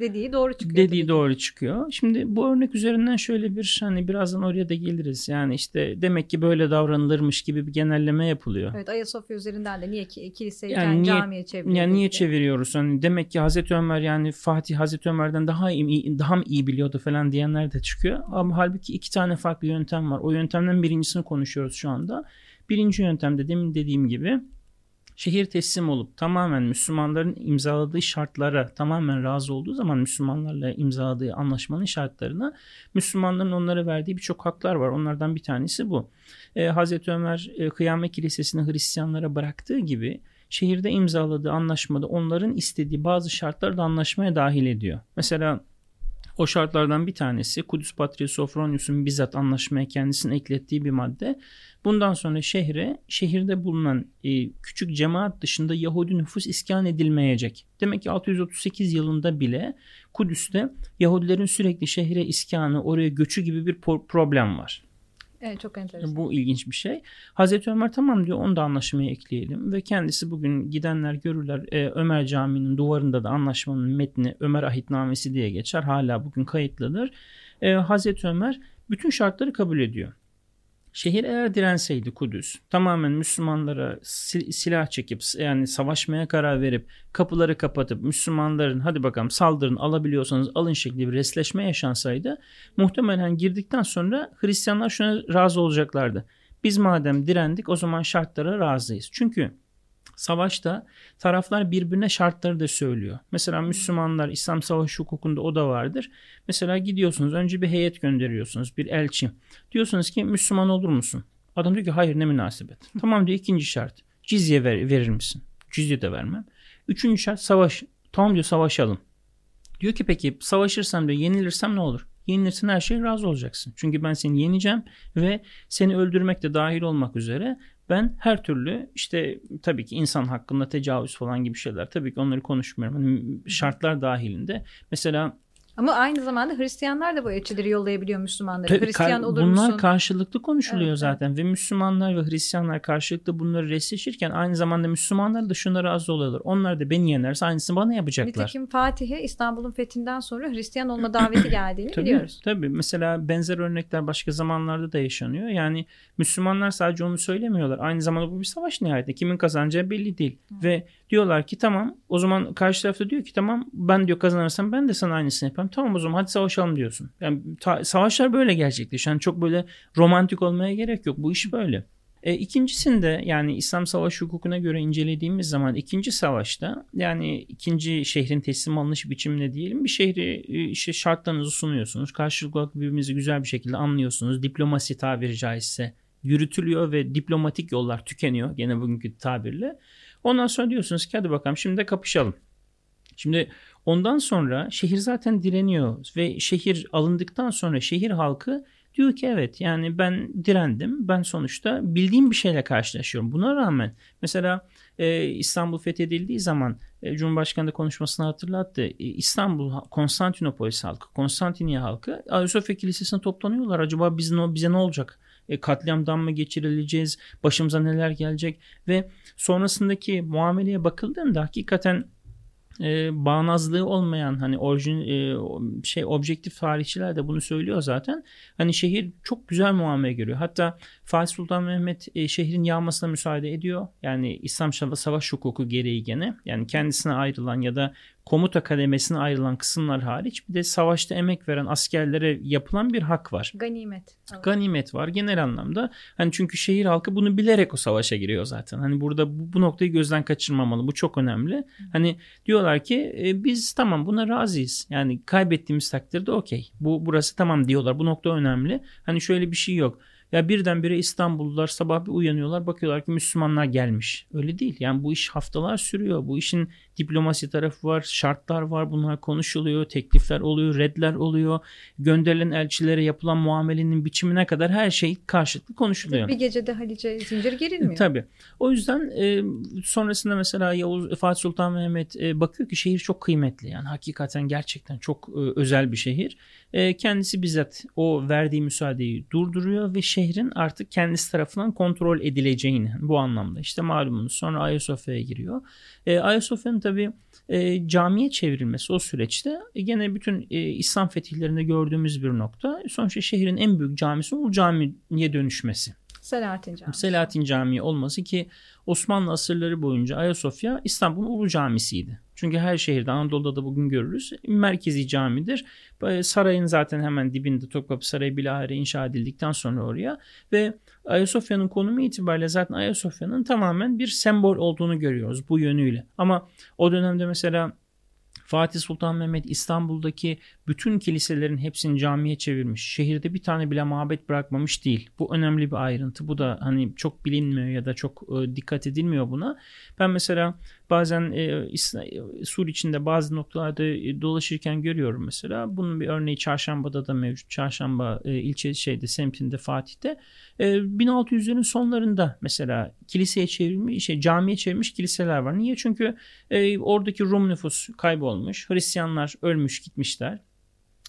dediği doğru çıkıyor. Dediği doğru çıkıyor. Şimdi bu örnek üzerinden şöyle bir hani birazdan oraya da geliriz. Yani işte demek ki böyle davranılırmış gibi bir genelleme yapılıyor. Evet Ayasofya üzerinden de niye ki kiliseyi yani, yani niye, camiye çeviriyoruz? Yani niye çeviriyoruz? Hani demek ki Hazreti Ömer yani Fatih Hazreti Ömer'den daha iyi daha mı iyi biliyordu falan diyenler de çıkıyor. Ama halbuki iki tane farklı yöntem var. O yöntemden birincisini konuşuyoruz şu anda. Birinci yöntemde demin dediğim gibi şehir teslim olup tamamen Müslümanların imzaladığı şartlara tamamen razı olduğu zaman Müslümanlarla imzaladığı anlaşmanın şartlarına Müslümanların onlara verdiği birçok haklar var. Onlardan bir tanesi bu. Ee, Hazreti Ömer e, Kıyamet Kilisesi'ni Hristiyanlara bıraktığı gibi şehirde imzaladığı anlaşmada onların istediği bazı şartları da anlaşmaya dahil ediyor. Mesela o şartlardan bir tanesi Kudüs Patriği Sofronius'un bizzat anlaşmaya kendisini eklettiği bir madde. Bundan sonra şehre, şehirde bulunan e, küçük cemaat dışında Yahudi nüfus iskan edilmeyecek. Demek ki 638 yılında bile Kudüs'te Yahudilerin sürekli şehre iskanı, oraya göçü gibi bir problem var. Evet çok enteresan. Bu ilginç bir şey. Hazreti Ömer tamam diyor onu da anlaşmaya ekleyelim ve kendisi bugün gidenler görürler e, Ömer Camii'nin duvarında da anlaşmanın metni Ömer Ahitnamesi diye geçer. Hala bugün kayıtlıdır. E, Hazreti Ömer bütün şartları kabul ediyor. Şehir eğer direnseydi Kudüs tamamen Müslümanlara silah çekip yani savaşmaya karar verip kapıları kapatıp Müslümanların hadi bakalım saldırın alabiliyorsanız alın şekli bir resleşme yaşansaydı muhtemelen girdikten sonra Hristiyanlar şuna razı olacaklardı. Biz madem direndik o zaman şartlara razıyız. Çünkü Savaşta taraflar birbirine şartları da söylüyor. Mesela Müslümanlar İslam savaş hukukunda o da vardır. Mesela gidiyorsunuz önce bir heyet gönderiyorsunuz bir elçi. Diyorsunuz ki Müslüman olur musun? Adam diyor ki hayır ne münasebet. tamam diyor ikinci şart. Cizye ver, verir misin? Cizye de vermem. Üçüncü şart savaş. Tamam diyor savaşalım. Diyor ki peki savaşırsam diyor yenilirsem ne olur? Yenilirsin her şeye razı olacaksın. Çünkü ben seni yeneceğim ve seni öldürmek de dahil olmak üzere ben her türlü işte tabii ki insan hakkında tecavüz falan gibi şeyler tabii ki onları konuşmuyorum. Hani şartlar dahilinde mesela ama aynı zamanda Hristiyanlar da bu elçileri yollayabiliyor Müslümanlara. Tabii, Hristiyan olur bunlar musun? Bunlar karşılıklı konuşuluyor evet, zaten ve Müslümanlar ve Hristiyanlar karşılıklı bunları resleşirken aynı zamanda Müslümanlar da şuna razı oluyorlar. Onlar da beni yenerse aynısını bana yapacaklar. Nitekim Fatih'e İstanbul'un fethinden sonra Hristiyan olma daveti geldiğini tabii, biliyoruz. Tabii mesela benzer örnekler başka zamanlarda da yaşanıyor. Yani Müslümanlar sadece onu söylemiyorlar. Aynı zamanda bu bir savaş nihayetinde. Kimin kazanacağı belli değil. Hı. Ve diyorlar ki tamam o zaman karşı tarafta diyor ki tamam ben diyor kazanırsam ben de sana aynısını yaparım. Tamam o zaman hadi savaşalım diyorsun. Yani ta, savaşlar böyle gerçekleşiyor. Yani çok böyle romantik olmaya gerek yok. Bu iş böyle. E, ikincisinde yani İslam savaş hukukuna göre incelediğimiz zaman ikinci savaşta yani ikinci şehrin teslim alınış biçimine diyelim bir şehri e, işte şartlarınızı sunuyorsunuz. Karşılıklı birbirinizi güzel bir şekilde anlıyorsunuz. Diplomasi tabiri caizse yürütülüyor ve diplomatik yollar tükeniyor gene bugünkü tabirle. Ondan sonra diyorsunuz ki hadi bakalım şimdi de kapışalım. Şimdi ondan sonra şehir zaten direniyor ve şehir alındıktan sonra şehir halkı Diyor ki evet yani ben direndim. Ben sonuçta bildiğim bir şeyle karşılaşıyorum. Buna rağmen mesela e, İstanbul fethedildiği zaman e, Cumhurbaşkanı da konuşmasını hatırlattı. E, İstanbul, Konstantinopolis halkı, Konstantiniye halkı Ayasofya Kilisesi'ne toplanıyorlar. Acaba biz bize ne olacak? E, katliamdan mı geçirileceğiz? Başımıza neler gelecek? Ve sonrasındaki muameleye bakıldığında hakikaten e, bağnazlığı olmayan hani orijin e, şey objektif tarihçiler de bunu söylüyor zaten. Hani şehir çok güzel muamele görüyor. Hatta Fatih Sultan Mehmet e, şehrin yağmasına müsaade ediyor. Yani İslam savaş hukuku gereği gene yani kendisine ayrılan ya da komuta kademesine ayrılan kısımlar hariç bir de savaşta emek veren askerlere yapılan bir hak var. Ganimet. Evet. Ganimet var genel anlamda. Hani çünkü şehir halkı bunu bilerek o savaşa giriyor zaten. Hani burada bu, bu noktayı gözden kaçırmamalı. Bu çok önemli. Hani diyorlar ki e, biz tamam buna razıyız. Yani kaybettiğimiz takdirde okey. Bu burası tamam diyorlar. Bu nokta önemli. Hani şöyle bir şey yok. Ya birdenbire İstanbullular sabah bir uyanıyorlar bakıyorlar ki Müslümanlar gelmiş. Öyle değil. Yani bu iş haftalar sürüyor. Bu işin diplomasi tarafı var, şartlar var. Bunlar konuşuluyor, teklifler oluyor, redler oluyor. Gönderilen elçilere yapılan muamelenin biçimine kadar her şey karşılıklı konuşuluyor. Bir gecede Halice zincir gerilmiyor. Tabii. O yüzden e, sonrasında mesela Yavuz Fatih Sultan Mehmet e, bakıyor ki şehir çok kıymetli. Yani hakikaten gerçekten çok e, özel bir şehir. E, kendisi bizzat o verdiği müsaadeyi durduruyor ve şehrin artık kendisi tarafından kontrol edileceğini bu anlamda. İşte malumunuz sonra Ayasofya'ya giriyor. E, Ayasofya'nın tabi e, camiye çevrilmesi o süreçte e, gene bütün e, İslam fetihlerinde gördüğümüz bir nokta. Sonuçta şehrin en büyük camisi Ulu Cami'ye dönüşmesi. Selahattin Camii. Selahattin Camii olması ki Osmanlı asırları boyunca Ayasofya İstanbul'un Ulu Camisi'ydi. Çünkü her şehirde Anadolu'da da bugün görürüz. Merkezi camidir. Sarayın zaten hemen dibinde Topkapı Sarayı bilahare inşa edildikten sonra oraya ve Ayasofya'nın konumu itibariyle zaten Ayasofya'nın tamamen bir sembol olduğunu görüyoruz bu yönüyle. Ama o dönemde mesela Fatih Sultan Mehmet İstanbul'daki bütün kiliselerin hepsini camiye çevirmiş. Şehirde bir tane bile mabet bırakmamış değil. Bu önemli bir ayrıntı. Bu da hani çok bilinmiyor ya da çok e, dikkat edilmiyor buna. Ben mesela bazen e, Sur içinde bazı noktalarda e, dolaşırken görüyorum mesela. Bunun bir örneği Çarşamba'da da mevcut. Çarşamba e, ilçe şeyde semtinde Fatih'te. E, 1600'lerin sonlarında mesela kiliseye çevrilmiş, şey, camiye çevrilmiş kiliseler var. Niye? Çünkü e, oradaki Rum nüfus kaybolmuş. Hristiyanlar ölmüş gitmişler.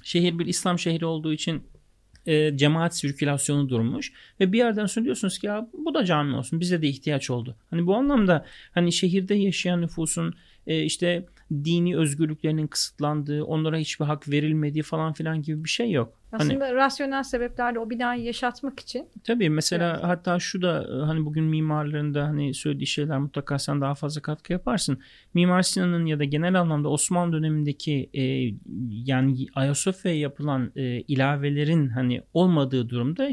Şehir bir İslam şehri olduğu için e, cemaat sirkülasyonu durmuş ve bir yerden sonra diyorsunuz ki ya bu da cami olsun bize de ihtiyaç oldu. Hani bu anlamda hani şehirde yaşayan nüfusun e, işte dini özgürlüklerinin kısıtlandığı, onlara hiçbir hak verilmediği falan filan gibi bir şey yok. Aslında hani, rasyonel sebeplerle o binayı yaşatmak için. Tabii mesela evet. hatta şu da hani bugün mimarlarında hani söylediği şeyler mutlaka sen daha fazla katkı yaparsın. Mimar Sinan'ın ya da genel anlamda Osmanlı dönemindeki e, yani Ayasofya'ya yapılan e, ilavelerin hani olmadığı durumda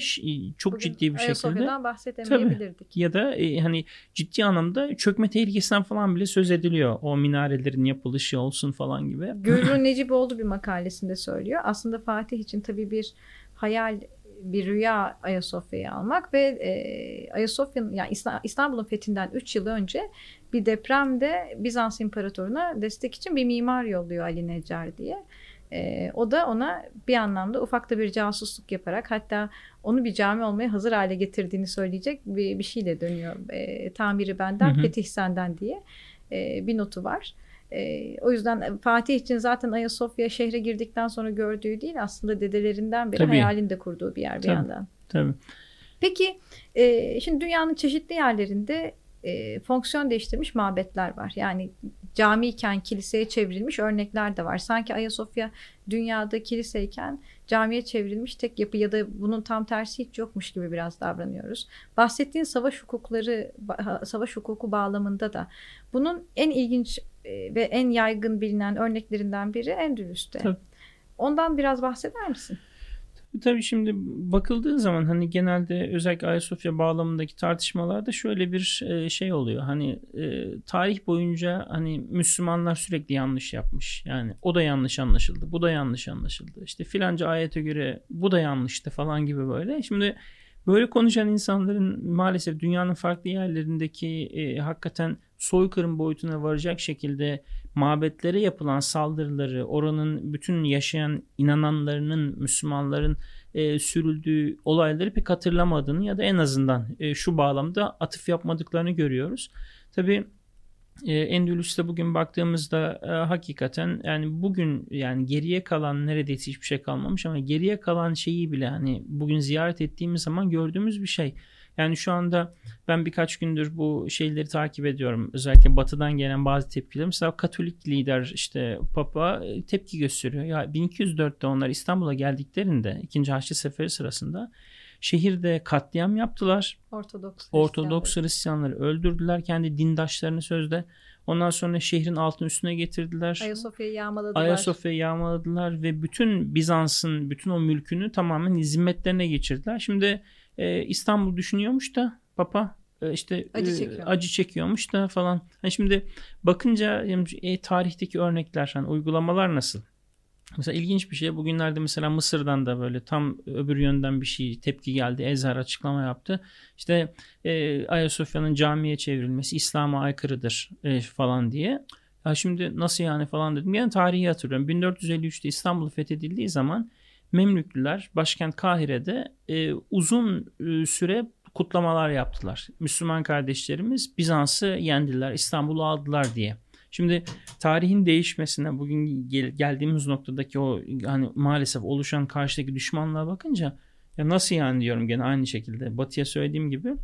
çok bugün ciddi bir şekilde. Ayasofya'dan bahsedemeyebilirdik. Tabii, ya da e, hani ciddi anlamda çökme tehlikesinden falan bile söz ediliyor. O minarelerin yapılışı olsun falan gibi. Gürrü Neciboğlu bir makalesinde söylüyor. Aslında Fatih için tabii bir hayal bir rüya Ayasofya'yı almak ve e, Ayasofya'nın yani İstanbul'un fethinden 3 yıl önce bir depremde Bizans İmparatoruna destek için bir mimar yolluyor Ali Necar diye. E, o da ona bir anlamda ufak da bir casusluk yaparak hatta onu bir cami olmaya hazır hale getirdiğini söyleyecek bir, bir şeyle dönüyor. E, tamiri benden, hı hı. fetih senden diye e, bir notu var. E, o yüzden Fatih için zaten Ayasofya şehre girdikten sonra gördüğü değil aslında dedelerinden beri tabii. hayalinde kurduğu bir yer bir tabii, yandan. Tabii. Peki e, şimdi dünyanın çeşitli yerlerinde e, fonksiyon değiştirmiş mabetler var. Yani camiyken kiliseye çevrilmiş örnekler de var. Sanki Ayasofya dünyada kiliseyken camiye çevrilmiş tek yapı ya da bunun tam tersi hiç yokmuş gibi biraz davranıyoruz. Bahsettiğin savaş hukukları, savaş hukuku bağlamında da bunun en ilginç e, ve en yaygın bilinen örneklerinden biri Endülüs'te. Tabii. Ondan biraz bahseder misin? Tabii şimdi bakıldığı zaman hani genelde özellikle Ayasofya bağlamındaki tartışmalarda şöyle bir e, şey oluyor. Hani e, tarih boyunca hani Müslümanlar sürekli yanlış yapmış. Yani o da yanlış anlaşıldı. Bu da yanlış anlaşıldı. İşte filanca ayete göre bu da yanlıştı falan gibi böyle. Şimdi böyle konuşan insanların maalesef dünyanın farklı yerlerindeki e, hakikaten soykırım boyutuna varacak şekilde mabetlere yapılan saldırıları, oranın bütün yaşayan inananlarının, Müslümanların e, sürüldüğü olayları pek hatırlamadığını ya da en azından e, şu bağlamda atıf yapmadıklarını görüyoruz. Tabii e, Endülüs'te bugün baktığımızda e, hakikaten yani bugün yani geriye kalan neredeyse hiçbir şey kalmamış ama geriye kalan şeyi bile hani bugün ziyaret ettiğimiz zaman gördüğümüz bir şey. Yani şu anda ben birkaç gündür bu şeyleri takip ediyorum. Özellikle batıdan gelen bazı tepkiler. Mesela Katolik lider işte Papa e, tepki gösteriyor. Ya 1204'te onlar İstanbul'a geldiklerinde 2. Haçlı Seferi sırasında şehirde katliam yaptılar. Ortodoks, Ortodoks Hristiyanları öldürdüler kendi dindaşlarını sözde. Ondan sonra şehrin altın üstüne getirdiler. Ayasofya'yı yağmaladılar. Ayasofya'yı yağmaladılar ve bütün Bizans'ın bütün o mülkünü tamamen zimmetlerine geçirdiler. Şimdi e, İstanbul düşünüyormuş da Papa e, işte acı, e, çekiyor. acı çekiyormuş da falan. Yani şimdi bakınca e, tarihteki örnekler, hani uygulamalar nasıl? Mesela ilginç bir şey. Bugünlerde mesela Mısır'dan da böyle tam öbür yönden bir şey tepki geldi. Ezher açıklama yaptı. İşte e, Ayasofya'nın camiye çevrilmesi İslam'a aykırıdır e, falan diye. Ya şimdi nasıl yani falan dedim. Yani tarihi hatırlıyorum. 1453'te İstanbul fethedildiği zaman Memlüklüler başkent Kahire'de e, uzun e, süre kutlamalar yaptılar. Müslüman kardeşlerimiz Bizans'ı yendiler, İstanbul'u aldılar diye. Şimdi tarihin değişmesine bugün gel, geldiğimiz noktadaki o hani maalesef oluşan karşıdaki düşmanlığa bakınca ya nasıl yani diyorum gene aynı şekilde Batı'ya söylediğim gibi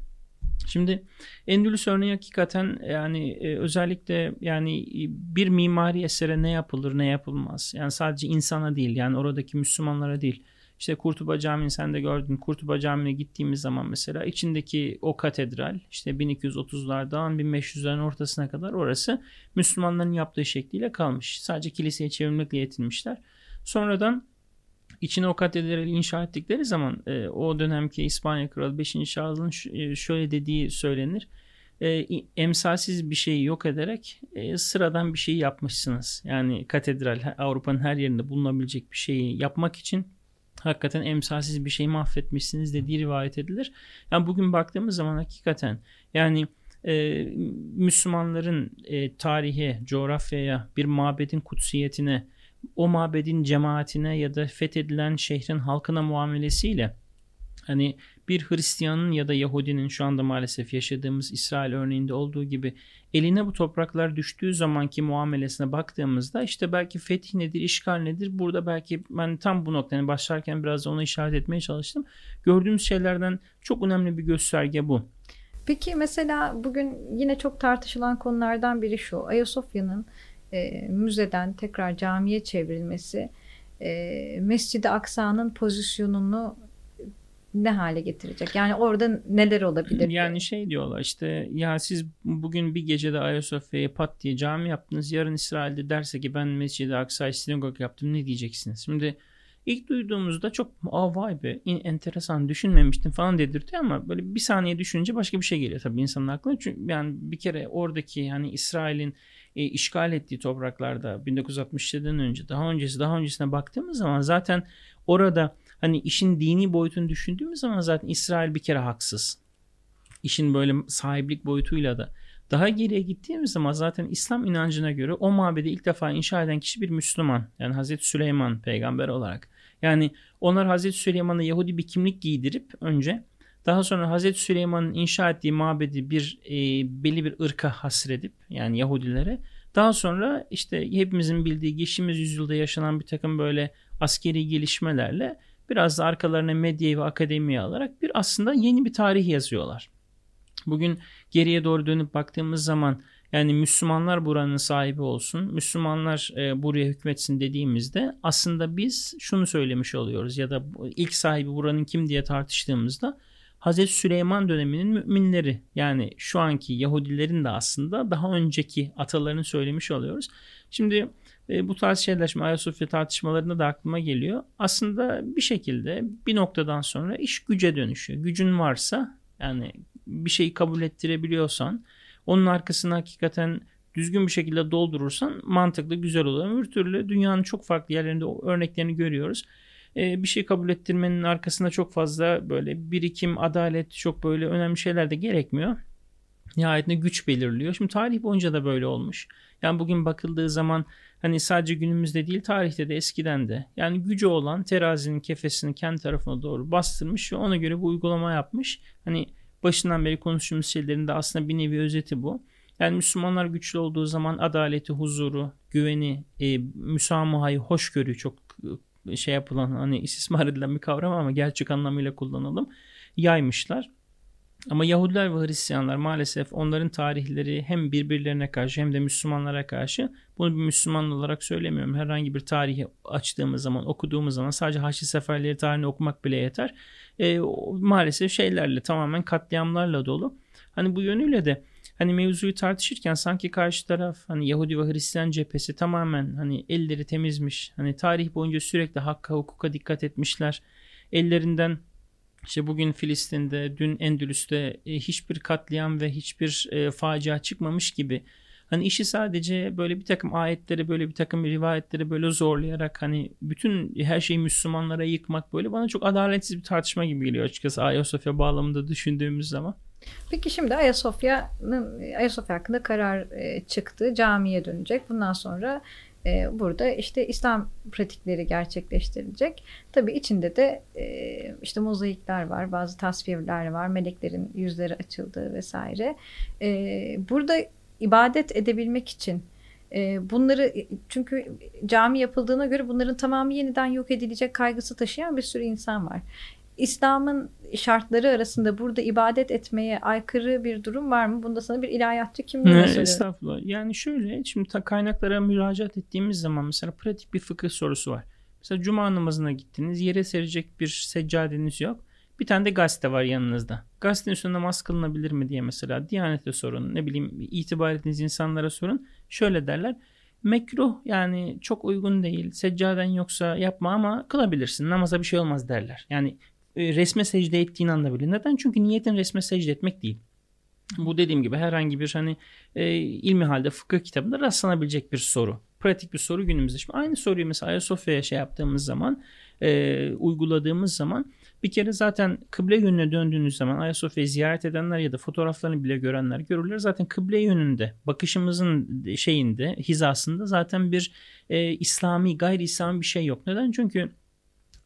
Şimdi Endülüs örneği hakikaten yani e, özellikle yani bir mimari esere ne yapılır ne yapılmaz. Yani sadece insana değil yani oradaki Müslümanlara değil. İşte Kurtuba Camii'ni sen de gördün. Kurtuba Camii'ne gittiğimiz zaman mesela içindeki o katedral işte 1230'lardan 1500'lerin ortasına kadar orası Müslümanların yaptığı şekliyle kalmış. Sadece kiliseye çevirmekle yetinmişler. Sonradan içine o katedrali inşa ettikleri zaman e, o dönemki İspanya Kralı 5. Charles'ın e, şöyle dediği söylenir. E, emsalsiz bir şeyi yok ederek e, sıradan bir şeyi yapmışsınız. Yani katedral Avrupa'nın her yerinde bulunabilecek bir şeyi yapmak için hakikaten emsalsiz bir şeyi mahvetmişsiniz dediği rivayet edilir. Yani bugün baktığımız zaman hakikaten yani e, Müslümanların e, tarihe, coğrafyaya, bir mabedin kutsiyetine o mabedin cemaatine ya da fethedilen şehrin halkına muamelesiyle hani bir Hristiyanın ya da Yahudinin şu anda maalesef yaşadığımız İsrail örneğinde olduğu gibi eline bu topraklar düştüğü zamanki muamelesine baktığımızda işte belki fetih nedir, işgal nedir? Burada belki ben tam bu noktada yani başlarken biraz da ona işaret etmeye çalıştım. Gördüğümüz şeylerden çok önemli bir gösterge bu. Peki mesela bugün yine çok tartışılan konulardan biri şu. Ayasofya'nın e, müzeden tekrar camiye çevrilmesi e, Mescid-i Aksa'nın pozisyonunu ne hale getirecek? Yani orada neler olabilir? Yani şey diyorlar işte ya siz bugün bir gecede Ayasofya'ya pat diye cami yaptınız. Yarın İsrail'de derse ki ben Mescid-i Aksa'yı sinagog yaptım ne diyeceksiniz? Şimdi ilk duyduğumuzda çok aa vay be enteresan düşünmemiştim falan dedirtiyor ama böyle bir saniye düşününce başka bir şey geliyor tabii insanın aklına. Çünkü yani bir kere oradaki yani İsrail'in e, işgal ettiği topraklarda 1967'den önce daha öncesi daha öncesine baktığımız zaman zaten orada hani işin dini boyutunu düşündüğümüz zaman zaten İsrail bir kere haksız. İşin böyle sahiplik boyutuyla da daha geriye gittiğimiz zaman zaten İslam inancına göre o mabedi ilk defa inşa eden kişi bir Müslüman. Yani Hazreti Süleyman peygamber olarak. Yani onlar Hazreti Süleyman'a Yahudi bir kimlik giydirip önce daha sonra Hazreti Süleyman'ın inşa ettiği mabedi bir e, belli bir ırka hasredip yani Yahudilere daha sonra işte hepimizin bildiği geçtiğimiz yüzyılda yaşanan bir takım böyle askeri gelişmelerle biraz da arkalarına medyayı ve akademiyi alarak bir aslında yeni bir tarih yazıyorlar. Bugün geriye doğru dönüp baktığımız zaman yani Müslümanlar buranın sahibi olsun, Müslümanlar e, buraya hükmetsin dediğimizde aslında biz şunu söylemiş oluyoruz ya da ilk sahibi buranın kim diye tartıştığımızda Hazreti Süleyman döneminin müminleri yani şu anki Yahudilerin de aslında daha önceki atalarını söylemiş oluyoruz. Şimdi e, bu tarz şeyler şimdi Ayasofya tartışmalarında da aklıma geliyor. Aslında bir şekilde bir noktadan sonra iş güce dönüşüyor. Gücün varsa yani bir şeyi kabul ettirebiliyorsan onun arkasını hakikaten düzgün bir şekilde doldurursan mantıklı güzel olur. Öbür türlü dünyanın çok farklı yerlerinde örneklerini görüyoruz. Ee, bir şey kabul ettirmenin arkasında çok fazla böyle birikim, adalet çok böyle önemli şeyler de gerekmiyor. Nihayetinde güç belirliyor. Şimdi tarih boyunca da böyle olmuş. Yani bugün bakıldığı zaman hani sadece günümüzde değil tarihte de eskiden de yani gücü olan terazinin kefesini kendi tarafına doğru bastırmış ve ona göre bu uygulama yapmış. Hani başından beri konuştuğumuz şeylerin de aslında bir nevi özeti bu. Yani Müslümanlar güçlü olduğu zaman adaleti, huzuru, güveni, e, müsamahayı, hoşgörüyü çok şey yapılan hani istismar edilen bir kavram ama gerçek anlamıyla kullanalım yaymışlar. Ama Yahudiler ve Hristiyanlar maalesef onların tarihleri hem birbirlerine karşı hem de Müslümanlara karşı bunu bir Müslüman olarak söylemiyorum. Herhangi bir tarihi açtığımız zaman okuduğumuz zaman sadece Haçlı Seferleri tarihini okumak bile yeter. E, maalesef şeylerle tamamen katliamlarla dolu. Hani bu yönüyle de hani mevzuyu tartışırken sanki karşı taraf hani Yahudi ve Hristiyan cephesi tamamen hani elleri temizmiş. Hani tarih boyunca sürekli hakka hukuka dikkat etmişler. Ellerinden işte bugün Filistin'de, dün Endülüs'te e, hiçbir katliam ve hiçbir e, facia çıkmamış gibi hani işi sadece böyle bir takım ayetleri, böyle bir takım rivayetleri böyle zorlayarak hani bütün her şeyi Müslümanlara yıkmak böyle bana çok adaletsiz bir tartışma gibi geliyor açıkçası Ayasofya bağlamında düşündüğümüz zaman. Peki şimdi Ayasofya'nın Ayasofya hakkında karar e, çıktı. Camiye dönecek. Bundan sonra e, burada işte İslam pratikleri gerçekleştirilecek. Tabii içinde de e, işte mozaikler var, bazı tasvirler var, meleklerin yüzleri açıldığı vesaire. Burada ibadet edebilmek için bunları çünkü cami yapıldığına göre bunların tamamı yeniden yok edilecek kaygısı taşıyan bir sürü insan var. İslam'ın şartları arasında burada ibadet etmeye aykırı bir durum var mı? Bunda sana bir ilahiyatçı kimliği ne, soruyorum. Estağfurullah. Yani şöyle şimdi kaynaklara müracaat ettiğimiz zaman mesela pratik bir fıkıh sorusu var. Mesela cuma namazına gittiniz yere serecek bir seccadeniz yok. Bir tane de gazete var yanınızda. Gazetenin üstünde namaz kılınabilir mi diye mesela Diyanet'e sorun. Ne bileyim itibar ettiğiniz insanlara sorun. Şöyle derler. Mekruh yani çok uygun değil. Seccaden yoksa yapma ama kılabilirsin. Namaza bir şey olmaz derler. Yani resme secde ettiğin anda bile. Neden? Çünkü niyetin resme secde etmek değil. Bu dediğim gibi herhangi bir hani e, ilmi halde fıkıh kitabında rastlanabilecek bir soru. Pratik bir soru günümüzde. Şimdi aynı soruyu mesela Ayasofya'ya şey yaptığımız zaman e, uyguladığımız zaman bir kere zaten kıble yönüne döndüğünüz zaman Ayasofya'yı ziyaret edenler ya da fotoğraflarını bile görenler görürler. Zaten kıble yönünde bakışımızın şeyinde hizasında zaten bir e, İslami gayri İslami bir şey yok. Neden? Çünkü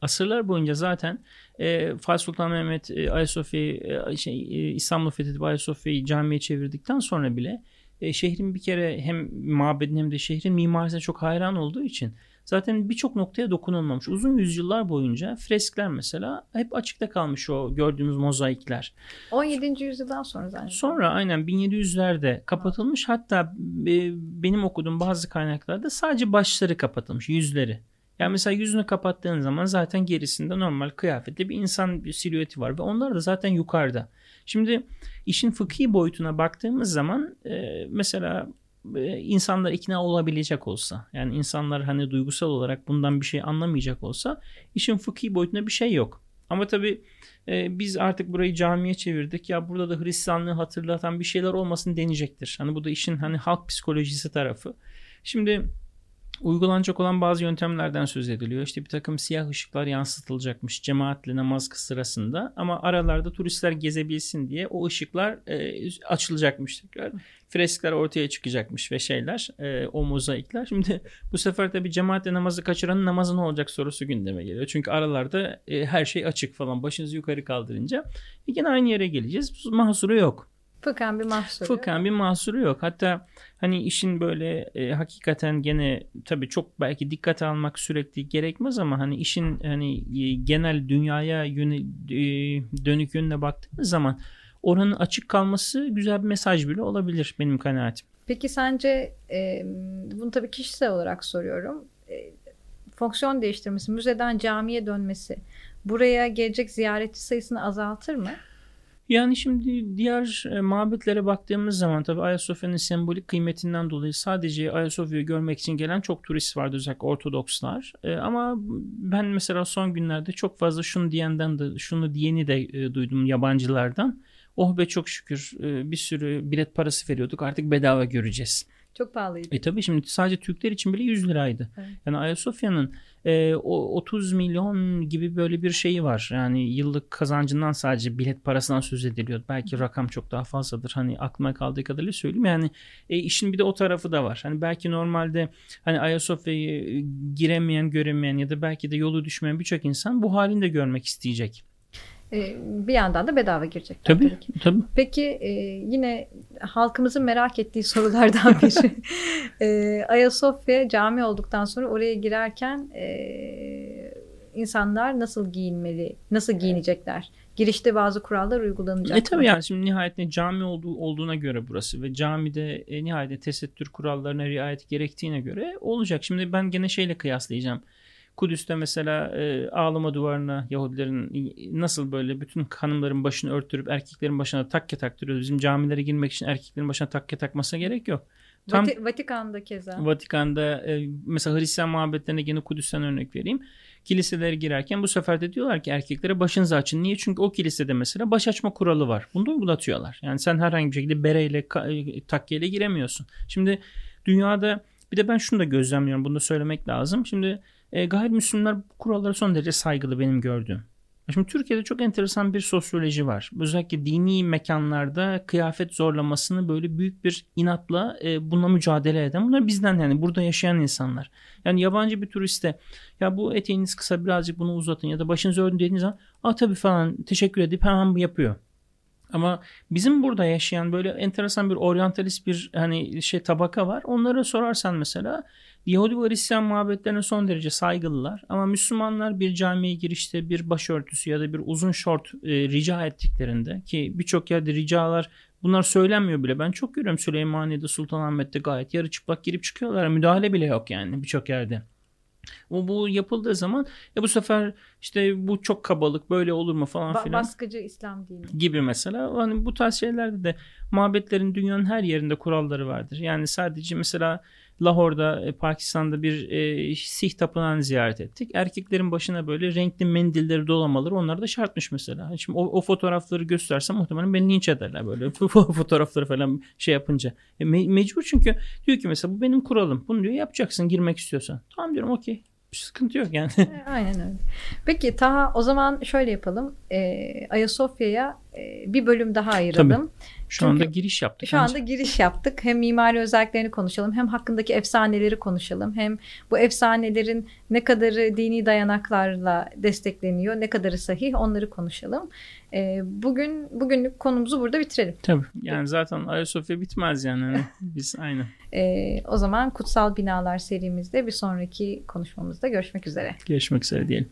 asırlar boyunca zaten e, Fatih Sultan Mehmet e, Ayasofya'yı e, şey, e, İstanbul'u fethedip Ayasofya'yı camiye çevirdikten sonra bile e, şehrin bir kere hem mabedin hem de şehrin mimarisine çok hayran olduğu için zaten birçok noktaya dokunulmamış. Uzun yüzyıllar boyunca freskler mesela hep açıkta kalmış o gördüğümüz mozaikler. 17. yüzyıldan sonra zaten. Sonra aynen 1700'lerde kapatılmış. Hatta e, benim okuduğum bazı kaynaklarda sadece başları kapatılmış, yüzleri. Yani mesela yüzünü kapattığın zaman zaten gerisinde normal kıyafetli bir insan bir silüeti var ve onlar da zaten yukarıda. Şimdi işin fıkhi boyutuna baktığımız zaman e, mesela e, insanlar ikna olabilecek olsa yani insanlar hani duygusal olarak bundan bir şey anlamayacak olsa işin fıkhi boyutunda bir şey yok. Ama tabii e, biz artık burayı camiye çevirdik ya burada da Hristiyanlığı hatırlatan bir şeyler olmasın deneyecektir. Hani bu da işin hani halk psikolojisi tarafı. Şimdi uygulanacak olan bazı yöntemlerden söz ediliyor. İşte bir takım siyah ışıklar yansıtılacakmış cemaatle namaz sırasında ama aralarda turistler gezebilsin diye o ışıklar e, açılacakmış tekrar. Freskler ortaya çıkacakmış ve şeyler e, o mozaikler. Şimdi bu sefer tabi cemaatle namazı kaçıranın namazı ne olacak sorusu gündeme geliyor. Çünkü aralarda e, her şey açık falan başınızı yukarı kaldırınca yine aynı yere geleceğiz. Mahsuru yok. Fıkhen bir mahsuru Fıkhen bir mahsuru yok. Hatta hani işin böyle e, hakikaten gene tabii çok belki dikkat almak sürekli gerekmez ama hani işin hani e, genel dünyaya yöne, e, dönük yönüne baktığımız zaman oranın açık kalması güzel bir mesaj bile olabilir benim kanaatim. Peki sence e, bunu tabii kişisel olarak soruyorum. E, fonksiyon değiştirmesi, müzeden camiye dönmesi buraya gelecek ziyaretçi sayısını azaltır mı? Yani şimdi diğer e, mabetlere baktığımız zaman tabii Ayasofya'nın sembolik kıymetinden dolayı sadece Ayasofya'yı görmek için gelen çok turist vardı özellikle Ortodokslar. E, ama ben mesela son günlerde çok fazla şunu diyenden de şunu diyeni de e, duydum yabancılardan. Oh be çok şükür bir sürü bilet parası veriyorduk artık bedava göreceğiz. Çok pahalıydı. E tabii şimdi sadece Türkler için bile 100 liraydı. Evet. Yani Ayasofya'nın e, o 30 milyon gibi böyle bir şeyi var. Yani yıllık kazancından sadece bilet parasından söz ediliyor. Belki rakam çok daha fazladır. Hani aklıma kaldığı kadarıyla söyleyeyim. Yani e, işin bir de o tarafı da var. Hani belki normalde hani Ayasofya'yı giremeyen, göremeyen ya da belki de yolu düşmeyen birçok insan bu halini de görmek isteyecek. Ee, bir yandan da bedava girecek. Tabii, tabii. tabii. Peki e, yine halkımızın merak ettiği sorulardan biri. e, Ayasofya cami olduktan sonra oraya girerken e, insanlar nasıl giyinmeli, nasıl giyinecekler? Girişte bazı kurallar uygulanacak. E tabii yani şimdi nihayetinde cami olduğu, olduğuna göre burası ve camide e, nihayetinde tesettür kurallarına riayet gerektiğine göre olacak. Şimdi ben gene şeyle kıyaslayacağım. Kudüs'te mesela e, ağlama duvarına Yahudilerin nasıl böyle bütün hanımların başını örtürüp erkeklerin başına takke taktırıyor. Bizim camilere girmek için erkeklerin başına takke takmasına gerek yok. Tam, Vati- Vatikan'da keza. Vatikan'da e, mesela Hristiyan muhabbetlerine gene Kudüs'ten örnek vereyim. Kiliselere girerken bu sefer de diyorlar ki erkeklere başınızı açın. Niye? Çünkü o kilisede mesela baş açma kuralı var. Bunu da uygulatıyorlar. Yani sen herhangi bir şekilde bereyle, e, takkeyle giremiyorsun. Şimdi dünyada bir de ben şunu da gözlemliyorum. Bunu da söylemek lazım. Şimdi e, gayrimüslimler bu kurallara son derece saygılı benim gördüğüm. Şimdi Türkiye'de çok enteresan bir sosyoloji var. Özellikle dini mekanlarda kıyafet zorlamasını böyle büyük bir inatla e, bununla mücadele eden. Bunlar bizden yani burada yaşayan insanlar. Yani yabancı bir turiste ya bu eteğiniz kısa birazcık bunu uzatın ya da başınızı örtün dediğiniz zaman aa tabii falan teşekkür edip hemen bu yapıyor. Ama bizim burada yaşayan böyle enteresan bir oryantalist bir hani şey tabaka var. Onlara sorarsan mesela Yahudi ve Hristiyan muhabbetlerine son derece saygılılar. Ama Müslümanlar bir camiye girişte bir başörtüsü ya da bir uzun şort e, rica ettiklerinde ki birçok yerde ricalar bunlar söylenmiyor bile. Ben çok görüyorum Süleymaniye'de Sultanahmet'te gayet yarı çıplak girip çıkıyorlar. Müdahale bile yok yani birçok yerde. O bu yapıldığı zaman ya bu sefer işte bu çok kabalık böyle olur mu falan ba- filan. Baskıcı İslam dini. Gibi mesela. Hani bu tarz şeylerde de mabetlerin dünyanın her yerinde kuralları vardır. Yani sadece mesela Lahor'da e, Pakistan'da bir e, Sih tapınağını ziyaret ettik. Erkeklerin başına böyle renkli mendilleri dolamaları onlar da şartmış mesela. Şimdi o, o fotoğrafları göstersem muhtemelen beni linç ederler böyle fotoğrafları falan şey yapınca. E, me- mecbur çünkü diyor ki mesela bu benim kuralım. Bunu diyor yapacaksın girmek istiyorsan. Tamam diyorum okey sıkıntı yok yani. E, aynen öyle. Peki Taha o zaman şöyle yapalım. E, Ayasofya'ya bir bölüm daha ayıralım. Tabii. Şu Çünkü anda giriş yaptık. Şu anda giriş yaptık. Hem mimari özelliklerini konuşalım, hem hakkındaki efsaneleri konuşalım, hem bu efsanelerin ne kadarı dini dayanaklarla destekleniyor, ne kadarı sahih onları konuşalım. E, bugün bugünlük konumuzu burada bitirelim. Tabii. Yani zaten Ayasofya bitmez yani. Hani biz aynı. E, o zaman Kutsal Binalar serimizde bir sonraki konuşmamızda görüşmek üzere. Görüşmek üzere diyelim.